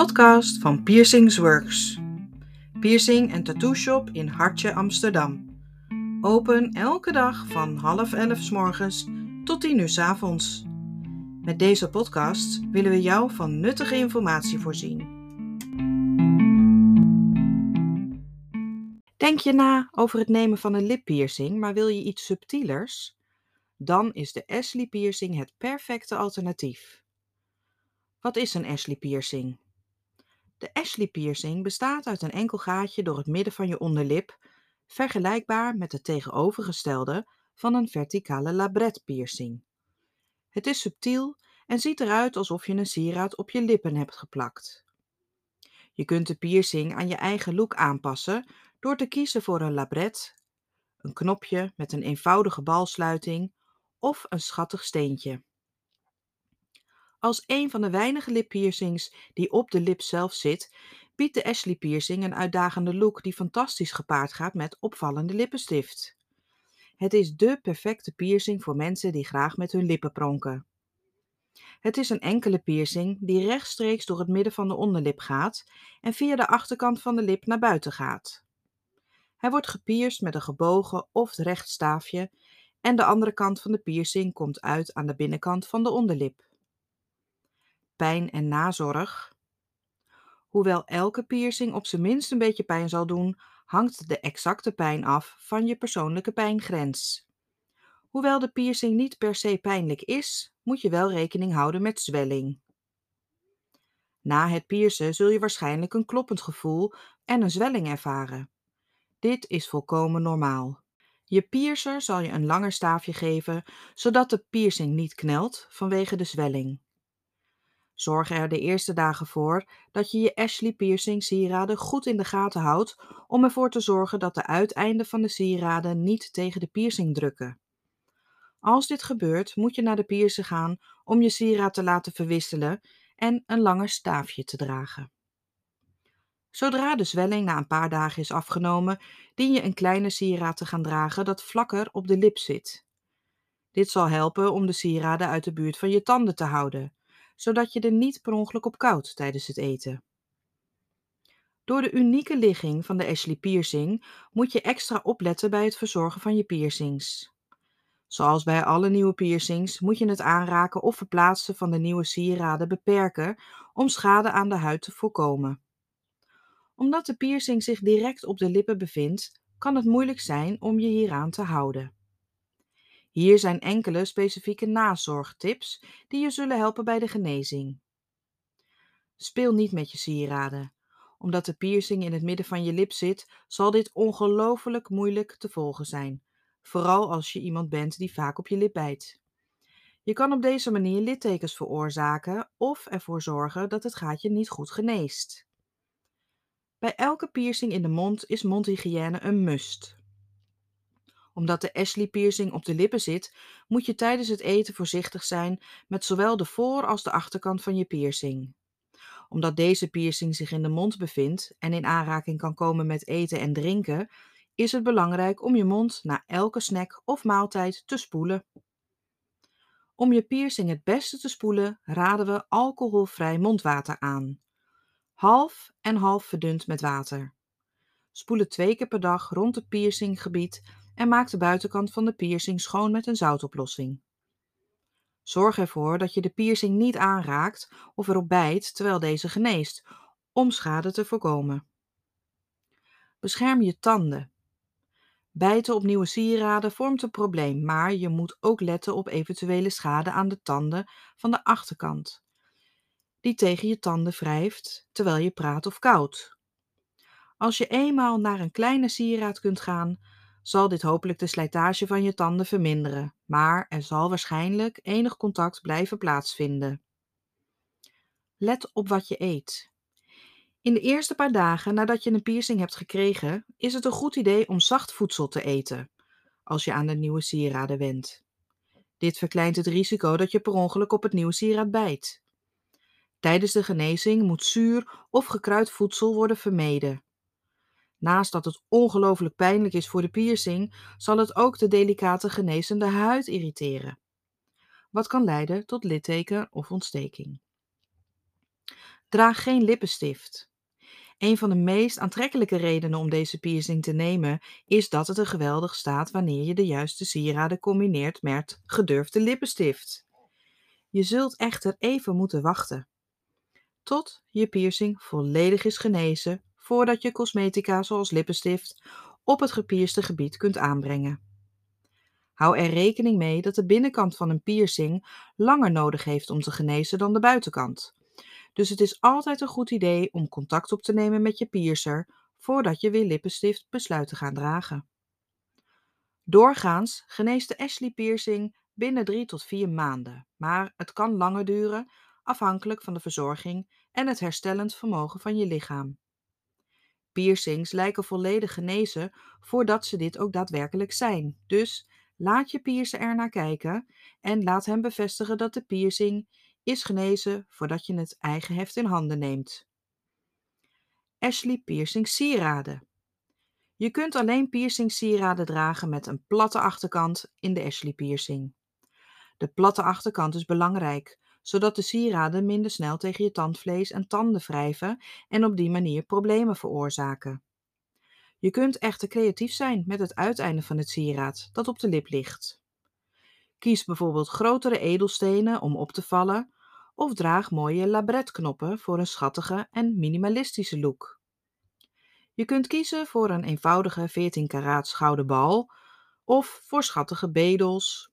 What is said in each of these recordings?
podcast van Piercings Works. Piercing en tattoo shop in Hartje, Amsterdam. Open elke dag van half elf s morgens tot tien uur s avonds. Met deze podcast willen we jou van nuttige informatie voorzien. Denk je na over het nemen van een lippiercing, maar wil je iets subtielers? Dan is de Ashley piercing het perfecte alternatief. Wat is een Ashley piercing? De Ashley piercing bestaat uit een enkel gaatje door het midden van je onderlip, vergelijkbaar met het tegenovergestelde van een verticale labret piercing. Het is subtiel en ziet eruit alsof je een sieraad op je lippen hebt geplakt. Je kunt de piercing aan je eigen look aanpassen door te kiezen voor een labret, een knopje met een eenvoudige balsluiting of een schattig steentje. Als een van de weinige lippiercings die op de lip zelf zit, biedt de Ashley piercing een uitdagende look die fantastisch gepaard gaat met opvallende lippenstift. Het is dé perfecte piercing voor mensen die graag met hun lippen pronken. Het is een enkele piercing die rechtstreeks door het midden van de onderlip gaat en via de achterkant van de lip naar buiten gaat. Hij wordt gepierst met een gebogen of recht staafje en de andere kant van de piercing komt uit aan de binnenkant van de onderlip pijn en nazorg. Hoewel elke piercing op zijn minst een beetje pijn zal doen, hangt de exacte pijn af van je persoonlijke pijngrens. Hoewel de piercing niet per se pijnlijk is, moet je wel rekening houden met zwelling. Na het piercen zul je waarschijnlijk een kloppend gevoel en een zwelling ervaren. Dit is volkomen normaal. Je piercer zal je een langer staafje geven, zodat de piercing niet knelt vanwege de zwelling. Zorg er de eerste dagen voor dat je je Ashley piercing sieraden goed in de gaten houdt om ervoor te zorgen dat de uiteinden van de sieraden niet tegen de piercing drukken. Als dit gebeurt, moet je naar de piercer gaan om je sieraad te laten verwisselen en een langer staafje te dragen. Zodra de zwelling na een paar dagen is afgenomen, dien je een kleine sieraad te gaan dragen dat vlakker op de lip zit. Dit zal helpen om de sieraden uit de buurt van je tanden te houden zodat je er niet per ongeluk op koudt tijdens het eten. Door de unieke ligging van de Ashley piercing moet je extra opletten bij het verzorgen van je piercings. Zoals bij alle nieuwe piercings moet je het aanraken of verplaatsen van de nieuwe sieraden beperken om schade aan de huid te voorkomen. Omdat de piercing zich direct op de lippen bevindt, kan het moeilijk zijn om je hieraan te houden. Hier zijn enkele specifieke nazorgtips die je zullen helpen bij de genezing. Speel niet met je sieraden. Omdat de piercing in het midden van je lip zit, zal dit ongelooflijk moeilijk te volgen zijn, vooral als je iemand bent die vaak op je lip bijt. Je kan op deze manier littekens veroorzaken of ervoor zorgen dat het gaatje niet goed geneest. Bij elke piercing in de mond is mondhygiëne een must omdat de Ashley piercing op de lippen zit, moet je tijdens het eten voorzichtig zijn met zowel de voor- als de achterkant van je piercing. Omdat deze piercing zich in de mond bevindt en in aanraking kan komen met eten en drinken, is het belangrijk om je mond na elke snack of maaltijd te spoelen. Om je piercing het beste te spoelen, raden we alcoholvrij mondwater aan. Half en half verdund met water. Spoelen twee keer per dag rond het piercinggebied en maak de buitenkant van de piercing schoon met een zoutoplossing. Zorg ervoor dat je de piercing niet aanraakt of erop bijt terwijl deze geneest, om schade te voorkomen. Bescherm je tanden. Bijten op nieuwe sieraden vormt een probleem, maar je moet ook letten op eventuele schade aan de tanden van de achterkant, die tegen je tanden wrijft terwijl je praat of koudt. Als je eenmaal naar een kleine sieraad kunt gaan, zal dit hopelijk de slijtage van je tanden verminderen, maar er zal waarschijnlijk enig contact blijven plaatsvinden. Let op wat je eet. In de eerste paar dagen nadat je een piercing hebt gekregen, is het een goed idee om zacht voedsel te eten, als je aan de nieuwe sieraden went. Dit verkleint het risico dat je per ongeluk op het nieuwe sieraad bijt. Tijdens de genezing moet zuur of gekruid voedsel worden vermeden. Naast dat het ongelooflijk pijnlijk is voor de piercing, zal het ook de delicate genezende huid irriteren, wat kan leiden tot litteken of ontsteking. Draag geen lippenstift. Een van de meest aantrekkelijke redenen om deze piercing te nemen is dat het er geweldig staat wanneer je de juiste sieraden combineert met gedurfde lippenstift. Je zult echter even moeten wachten tot je piercing volledig is genezen voordat je cosmetica zoals lippenstift op het gepierste gebied kunt aanbrengen. Hou er rekening mee dat de binnenkant van een piercing langer nodig heeft om te genezen dan de buitenkant. Dus het is altijd een goed idee om contact op te nemen met je piercer voordat je weer lippenstift besluit te gaan dragen. Doorgaans geneest de Ashley piercing binnen 3 tot 4 maanden, maar het kan langer duren afhankelijk van de verzorging en het herstellend vermogen van je lichaam. Piercings lijken volledig genezen voordat ze dit ook daadwerkelijk zijn. Dus laat je piercer er naar kijken en laat hem bevestigen dat de piercing is genezen voordat je het eigen heft in handen neemt. Ashley Piercing Sieraden. Je kunt alleen piercing sieraden dragen met een platte achterkant in de Ashley piercing. De platte achterkant is belangrijk, zodat de sieraden minder snel tegen je tandvlees en tanden wrijven en op die manier problemen veroorzaken. Je kunt echter creatief zijn met het uiteinde van het sieraad dat op de lip ligt. Kies bijvoorbeeld grotere edelstenen om op te vallen of draag mooie labretknoppen voor een schattige en minimalistische look. Je kunt kiezen voor een eenvoudige 14 karaats gouden bal of voor schattige bedels,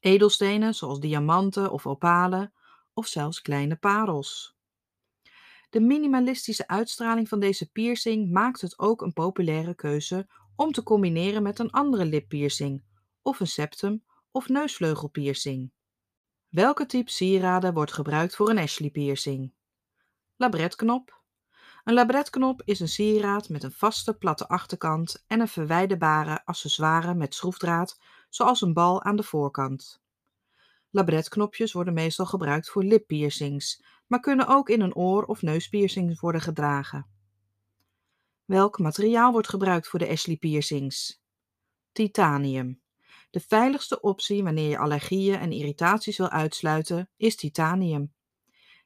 edelstenen zoals diamanten of opalen of zelfs kleine parels. De minimalistische uitstraling van deze piercing maakt het ook een populaire keuze om te combineren met een andere lippiercing of een septum of neusvleugelpiercing. Welke type sieraden wordt gebruikt voor een Ashley piercing? Labretknop. Een labretknop is een sieraad met een vaste platte achterkant en een verwijderbare accessoire met schroefdraad, zoals een bal aan de voorkant. Labretknopjes worden meestal gebruikt voor lippiercings, maar kunnen ook in een oor- of neuspiercing worden gedragen. Welk materiaal wordt gebruikt voor de Ashley piercings? Titanium. De veiligste optie wanneer je allergieën en irritaties wil uitsluiten is titanium.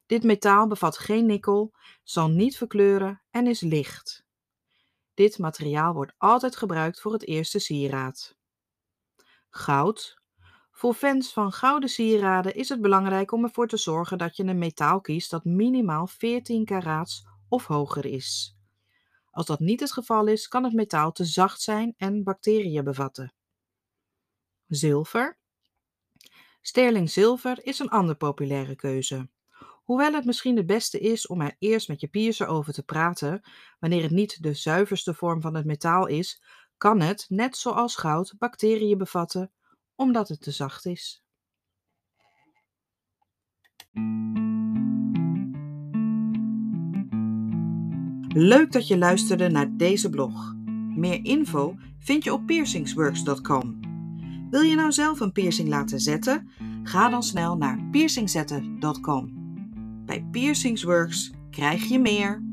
Dit metaal bevat geen nikkel, zal niet verkleuren en is licht. Dit materiaal wordt altijd gebruikt voor het eerste sieraad. Goud. Voor fans van gouden sieraden is het belangrijk om ervoor te zorgen dat je een metaal kiest dat minimaal 14 karaats of hoger is. Als dat niet het geval is, kan het metaal te zacht zijn en bacteriën bevatten. Zilver. Sterling zilver is een andere populaire keuze. Hoewel het misschien het beste is om er eerst met je piercer over te praten, wanneer het niet de zuiverste vorm van het metaal is, kan het, net zoals goud, bacteriën bevatten omdat het te zacht is. Leuk dat je luisterde naar deze blog. Meer info vind je op piercingsworks.com. Wil je nou zelf een piercing laten zetten? Ga dan snel naar piercingzetten.com. Bij Piercingsworks krijg je meer.